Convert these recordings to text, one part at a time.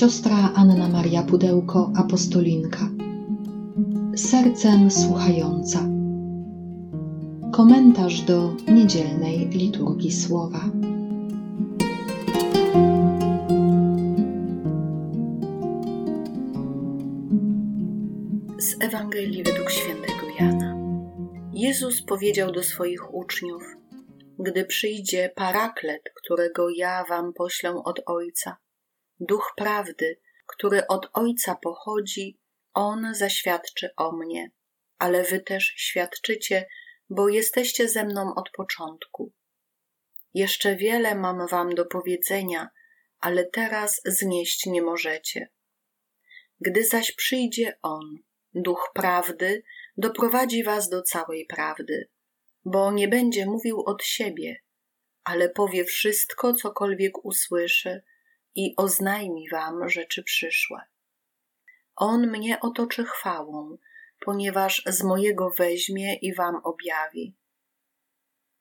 Siostra Anna Maria Pudełko, apostolinka. Sercem słuchająca. Komentarz do niedzielnej liturgii słowa. Z Ewangelii według świętego Jana. Jezus powiedział do swoich uczniów: Gdy przyjdzie paraklet, którego ja wam poślę od Ojca, duch prawdy, który od Ojca pochodzi, on zaświadczy o mnie, ale wy też świadczycie, bo jesteście ze mną od początku. Jeszcze wiele mam wam do powiedzenia, ale teraz znieść nie możecie. Gdy zaś przyjdzie On, duch prawdy, doprowadzi was do całej prawdy, bo nie będzie mówił od siebie, ale powie wszystko, cokolwiek usłyszy i oznajmi wam rzeczy przyszłe. On mnie otoczy chwałą, ponieważ z mojego weźmie i wam objawi.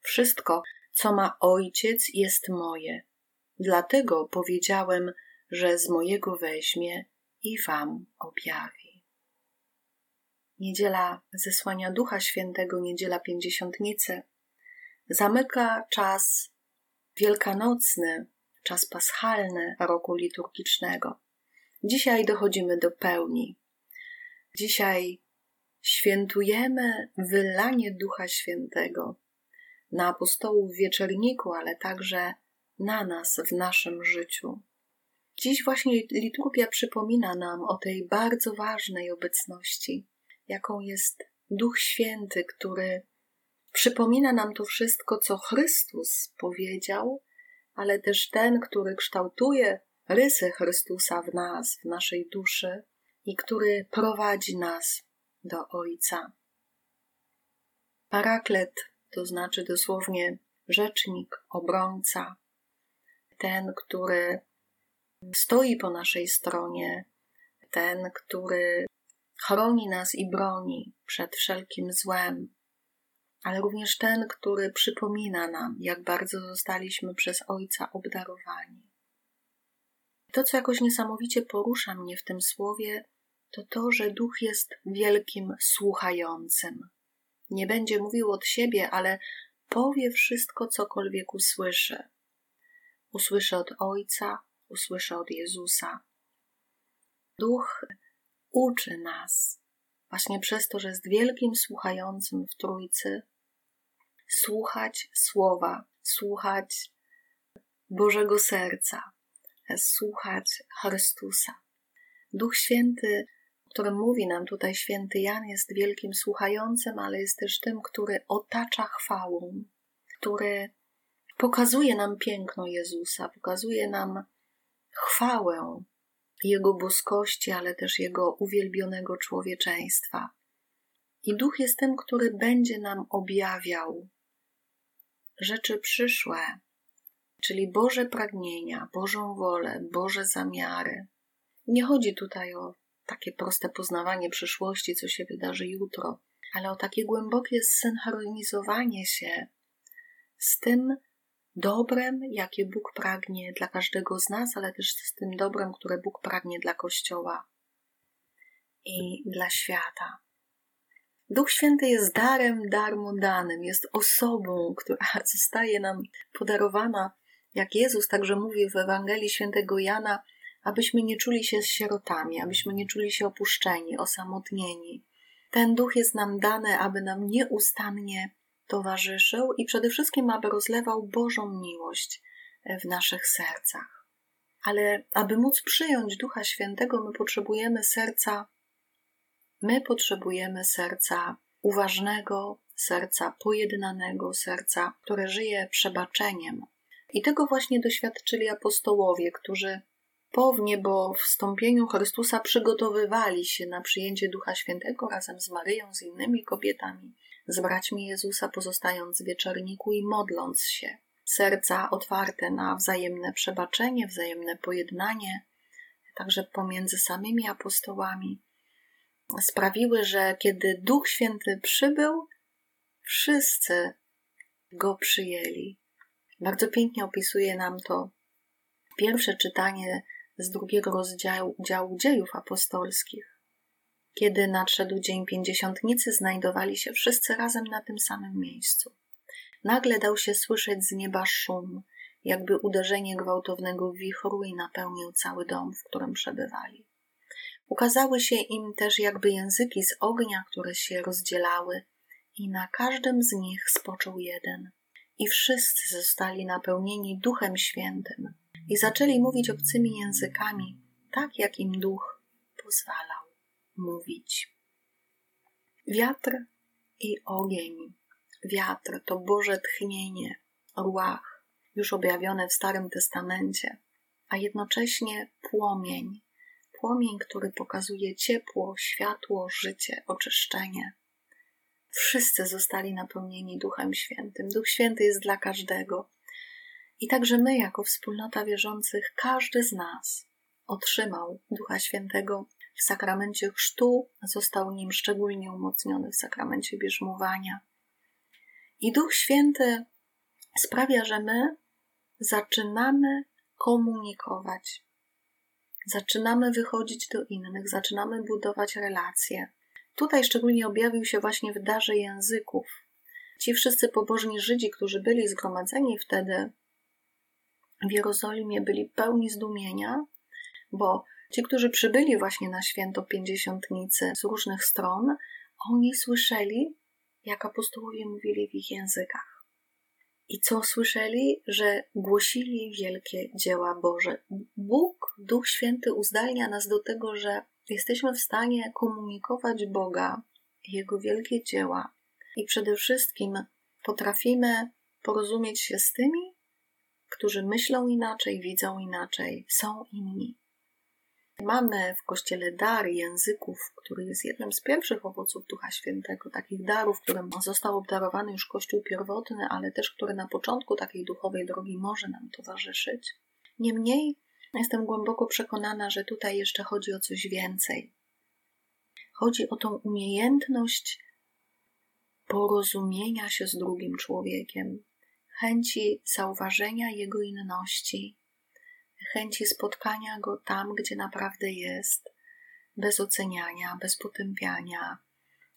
Wszystko, co ma ojciec, jest moje. Dlatego powiedziałem, że z mojego weźmie i wam objawi. Niedziela zesłania Ducha Świętego, niedziela pięćdziesiątnicy, zamyka czas wielkanocny, czas paschalny roku liturgicznego. Dzisiaj dochodzimy do pełni. Dzisiaj świętujemy wylanie Ducha Świętego na apostołów w wieczerniku, ale także na nas w naszym życiu. Dziś właśnie liturgia przypomina nam o tej bardzo ważnej obecności, jaką jest Duch Święty, który przypomina nam to wszystko, co Chrystus powiedział, ale też ten, który kształtuje rysy Chrystusa w nas, w naszej duszy i który prowadzi nas do Ojca. Paraklet to znaczy dosłownie rzecznik, obrońca, ten, który stoi po naszej stronie, ten, który chroni nas i broni przed wszelkim złem, ale również ten, który przypomina nam, jak bardzo zostaliśmy przez Ojca obdarowani. To, co jakoś niesamowicie porusza mnie w tym słowie, to to, że duch jest wielkim słuchającym. Nie będzie mówił od siebie, ale powie wszystko, cokolwiek usłyszy. Usłyszy od Ojca, usłyszy od Jezusa. Duch uczy nas, właśnie przez to, że jest wielkim słuchającym w Trójcy, słuchać słowa, słuchać Bożego Serca, słuchać Chrystusa. Duch Święty, o którym mówi nam tutaj święty Jan, jest wielkim słuchającym, ale jest też tym, który otacza chwałą, który pokazuje nam piękno Jezusa, pokazuje nam chwałę Jego boskości, ale też Jego uwielbionego człowieczeństwa. I Duch jest tym, który będzie nam objawiał rzeczy przyszłe, czyli Boże pragnienia, Bożą wolę, Boże zamiary. Nie chodzi tutaj o takie proste poznawanie przyszłości, co się wydarzy jutro, ale o takie głębokie zsynchronizowanie się z tym dobrem, jakie Bóg pragnie dla każdego z nas, ale też z tym dobrem, które Bóg pragnie dla Kościoła i dla świata. Duch Święty jest darem darmo danym, jest osobą, która zostaje nam podarowana, jak Jezus także mówi w Ewangelii Świętego Jana, abyśmy nie czuli się sierotami, abyśmy nie czuli się opuszczeni, osamotnieni. Ten duch jest nam dany, aby nam nieustannie towarzyszył i przede wszystkim, aby rozlewał Bożą miłość w naszych sercach. Ale aby móc przyjąć Ducha Świętego, my potrzebujemy serca My potrzebujemy serca uważnego, serca pojednanego, serca, które żyje przebaczeniem. I tego właśnie doświadczyli apostołowie, którzy po wniebo wstąpieniu Chrystusa przygotowywali się na przyjęcie Ducha Świętego razem z Maryją, z innymi kobietami, z braćmi Jezusa, pozostając w wieczorniku i modląc się. Serca otwarte na wzajemne przebaczenie, wzajemne pojednanie, także pomiędzy samymi apostołami sprawiły, że kiedy Duch Święty przybył, wszyscy go przyjęli. Bardzo pięknie opisuje nam to pierwsze czytanie z drugiego rozdziału działu dziejów apostolskich. Kiedy nadszedł dzień pięćdziesiątnicy, znajdowali się wszyscy razem na tym samym miejscu. Nagle dał się słyszeć z nieba szum, jakby uderzenie gwałtownego wichru i napełnił cały dom, w którym przebywali. Ukazały się im też jakby języki z ognia, które się rozdzielały, i na każdym z nich spoczął jeden. I wszyscy zostali napełnieni Duchem Świętym i zaczęli mówić obcymi językami, tak jak im Duch pozwalał mówić. Wiatr i ogień. Wiatr to Boże tchnienie, ruach, już objawione w Starym Testamencie, a jednocześnie płomień, płomień, który pokazuje ciepło, światło, życie, oczyszczenie. Wszyscy zostali napełnieni Duchem Świętym. Duch Święty jest dla każdego. I także my, jako wspólnota wierzących, każdy z nas otrzymał Ducha Świętego w sakramencie chrztu, został nim szczególnie umocniony w sakramencie bierzmowania. I Duch Święty sprawia, że my zaczynamy komunikować, zaczynamy wychodzić do innych, zaczynamy budować relacje. Tutaj szczególnie objawił się właśnie w darze języków. Ci wszyscy pobożni Żydzi, którzy byli zgromadzeni wtedy w Jerozolimie, byli pełni zdumienia, bo ci, którzy przybyli właśnie na święto pięćdziesiątnicy z różnych stron, oni słyszeli, jak apostołowie mówili w ich językach. I co słyszeli? Że głosili wielkie dzieła Boże. Bóg, Duch Święty uzdalnia nas do tego, że jesteśmy w stanie komunikować Boga, Jego wielkie dzieła i przede wszystkim potrafimy porozumieć się z tymi, którzy myślą inaczej, widzą inaczej, są inni. Mamy w Kościele dar języków, który jest jednym z pierwszych owoców Ducha Świętego, takich darów, którym został obdarowany już Kościół pierwotny, ale też który na początku takiej duchowej drogi może nam towarzyszyć. Niemniej jestem głęboko przekonana, że tutaj jeszcze chodzi o coś więcej. Chodzi o tą umiejętność porozumienia się z drugim człowiekiem, chęci zauważenia jego inności, chęci spotkania go tam, gdzie naprawdę jest, bez oceniania, bez potępiania,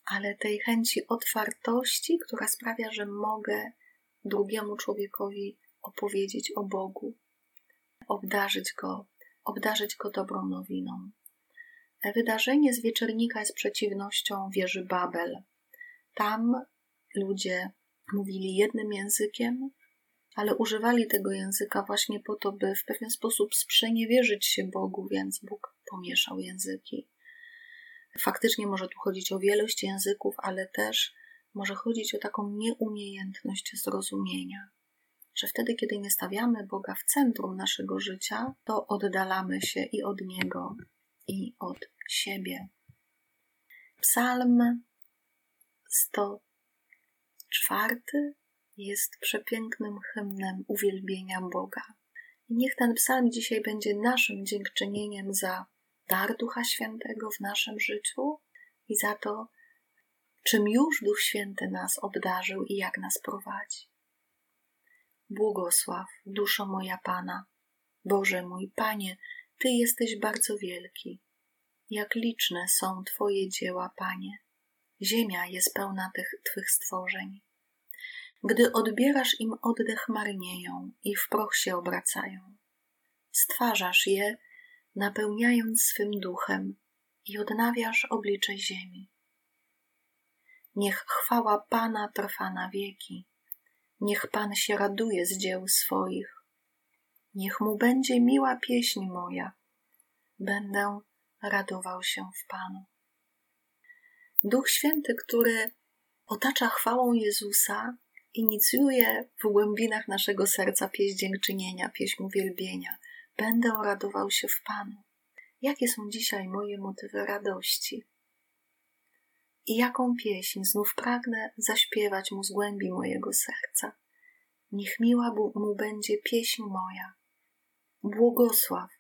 ale tej chęci otwartości, która sprawia, że mogę drugiemu człowiekowi opowiedzieć o Bogu, obdarzyć go, obdarzyć go dobrą nowiną. Wydarzenie z wieczornika jest przeciwnością wieży Babel. Tam ludzie mówili jednym językiem, ale używali tego języka właśnie po to, by w pewien sposób sprzeniewierzyć się Bogu, więc Bóg pomieszał języki. Faktycznie może tu chodzić o wielość języków, ale też może chodzić o taką nieumiejętność zrozumienia, że wtedy, kiedy nie stawiamy Boga w centrum naszego życia, to oddalamy się i od Niego, i od siebie. Psalm 104 jest przepięknym hymnem uwielbienia Boga. I niech ten psalm dzisiaj będzie naszym dziękczynieniem za dar Ducha Świętego w naszym życiu i za to, czym już Duch Święty nas obdarzył i jak nas prowadzi. Błogosław, duszo moja Pana, Boże mój Panie, Ty jesteś bardzo wielki. Jak liczne są Twoje dzieła, Panie. Ziemia jest pełna tych Twych stworzeń. Gdy odbierasz im oddech, marnieją i w proch się obracają. Stwarzasz je, napełniając swym duchem i odnawiasz oblicze ziemi. Niech chwała Pana trwa na wieki. Niech Pan się raduje z dzieł swoich. Niech mu będzie miła pieśń moja. Będę radował się w Panu. Duch Święty, który otacza chwałą Jezusa, inicjuje w głębinach naszego serca pieśń dziękczynienia, pieśń uwielbienia. Będę radował się w Panu. Jakie są dzisiaj moje motywy radości? I jaką pieśń znów pragnę zaśpiewać mu z głębi mojego serca? Niech miła mu będzie pieśń moja. Błogosław,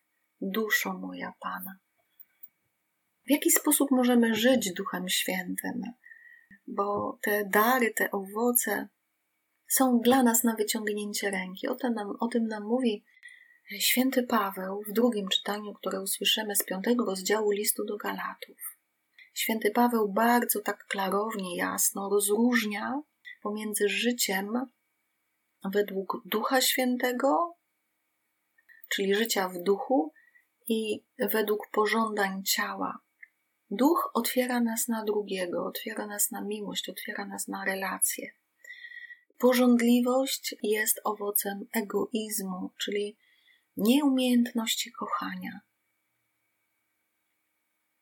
duszo moja Pana. W jaki sposób możemy żyć Duchem Świętym? Bo te dary, te owoce są dla nas na wyciągnięcie ręki. O tym nam, o tym nam mówi Święty Paweł w drugim czytaniu, które usłyszymy z piątego rozdziału listu do Galatów, święty Paweł bardzo tak klarownie, jasno rozróżnia pomiędzy życiem według Ducha Świętego, czyli życia w duchu, i według pożądań ciała. Duch otwiera nas na drugiego, otwiera nas na miłość, otwiera nas na relacje. Pożądliwość jest owocem egoizmu, czyli nieumiejętności kochania.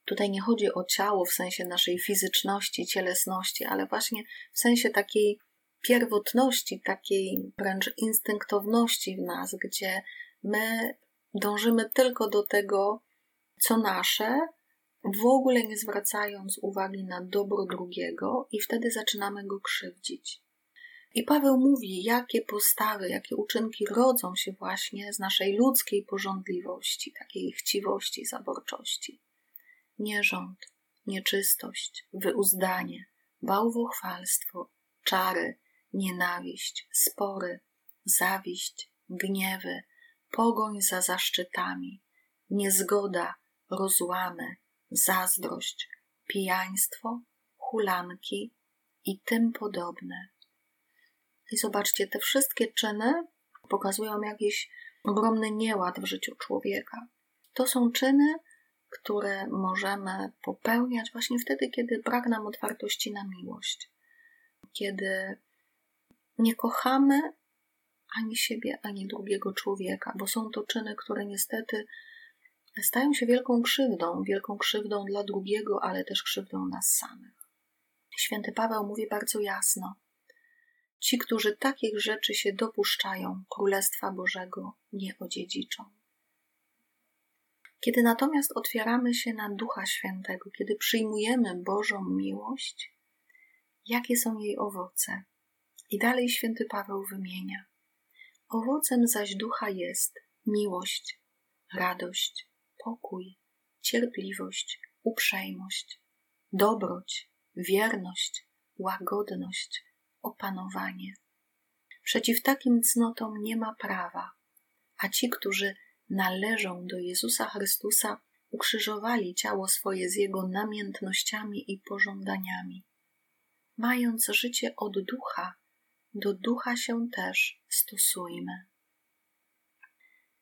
Tutaj nie chodzi o ciało w sensie naszej fizyczności, cielesności, ale właśnie w sensie takiej pierwotności, takiej wręcz instynktowności w nas, gdzie my dążymy tylko do tego, co nasze, w ogóle nie zwracając uwagi na dobro drugiego, i wtedy zaczynamy go krzywdzić. I Paweł mówi, jakie postawy, jakie uczynki rodzą się właśnie z naszej ludzkiej porządliwości, takiej chciwości, zaborczości. Nierząd, nieczystość, wyuzdanie, bałwochwalstwo, czary, nienawiść, spory, zawiść, gniewy, pogoń za zaszczytami, niezgoda, rozłamy, zazdrość, pijaństwo, hulanki i tym podobne. I zobaczcie, te wszystkie czyny pokazują jakiś ogromny nieład w życiu człowieka. To są czyny, które możemy popełniać właśnie wtedy, kiedy brak nam otwartości na miłość, kiedy nie kochamy ani siebie, ani drugiego człowieka, bo są to czyny, które niestety stają się wielką krzywdą, wielką krzywdą dla drugiego, ale też krzywdą nas samych. Święty Paweł mówi bardzo jasno: Ci, którzy takich rzeczy się dopuszczają, Królestwa Bożego nie odziedziczą. Kiedy natomiast otwieramy się na Ducha Świętego, kiedy przyjmujemy Bożą miłość, jakie są jej owoce? I dalej święty Paweł wymienia. Owocem zaś ducha jest miłość, radość, pokój, cierpliwość, uprzejmość, dobroć, wierność, łagodność, opanowanie. Przeciw takim cnotom nie ma prawa, a ci, którzy należą do Jezusa Chrystusa, ukrzyżowali ciało swoje z Jego namiętnościami i pożądaniami. Mając życie od ducha, do ducha się też stosujmy.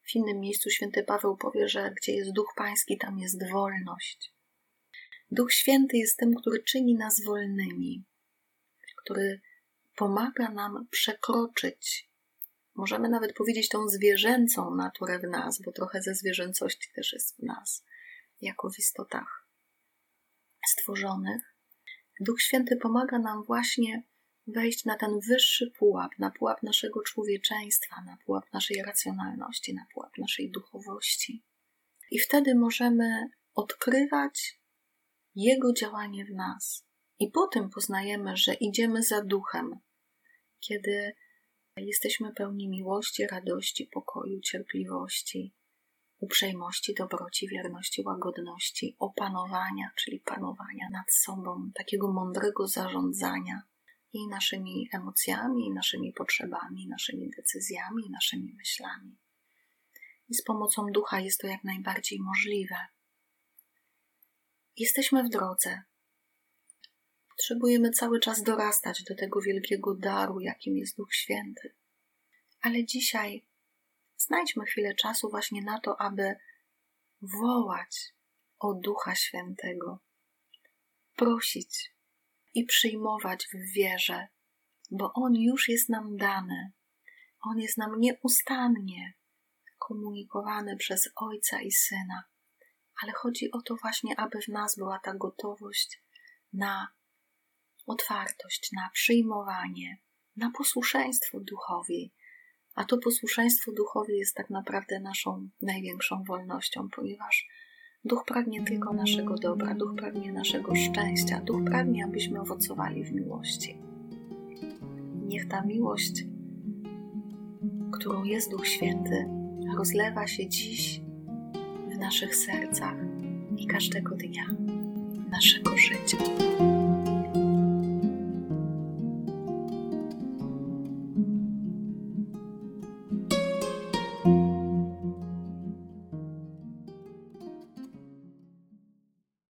W innym miejscu święty Paweł powie, że gdzie jest duch pański, tam jest wolność. Duch święty jest tym, który czyni nas wolnymi, który pomaga nam przekroczyć, możemy nawet powiedzieć, tą zwierzęcą naturę w nas, bo trochę ze zwierzęcości też jest w nas, jako w istotach stworzonych. Duch Święty pomaga nam właśnie wejść na ten wyższy pułap, na pułap naszego człowieczeństwa, na pułap naszej racjonalności, na pułap naszej duchowości. I wtedy możemy odkrywać Jego działanie w nas. I potem poznajemy, że idziemy za duchem, kiedy jesteśmy pełni miłości, radości, pokoju, cierpliwości, uprzejmości, dobroci, wierności, łagodności, opanowania, czyli panowania nad sobą, takiego mądrego zarządzania i naszymi emocjami, i naszymi potrzebami, naszymi decyzjami, i naszymi myślami. I z pomocą ducha jest to jak najbardziej możliwe. Jesteśmy w drodze, Potrzebujemy cały czas dorastać do tego wielkiego daru, jakim jest Duch Święty. Ale dzisiaj znajdźmy chwilę czasu właśnie na to, aby wołać o Ducha Świętego, prosić i przyjmować w wierze, bo On już jest nam dany. On jest nam nieustannie komunikowany przez Ojca i Syna. Ale chodzi o to właśnie, aby w nas była ta gotowość na otwartość na przyjmowanie, na posłuszeństwo duchowi. A to posłuszeństwo duchowi jest tak naprawdę naszą największą wolnością, ponieważ duch pragnie tylko naszego dobra, duch pragnie naszego szczęścia, duch pragnie, abyśmy owocowali w miłości. Niech ta miłość, którą jest Duch Święty, rozlewa się dziś w naszych sercach i każdego dnia naszego życia.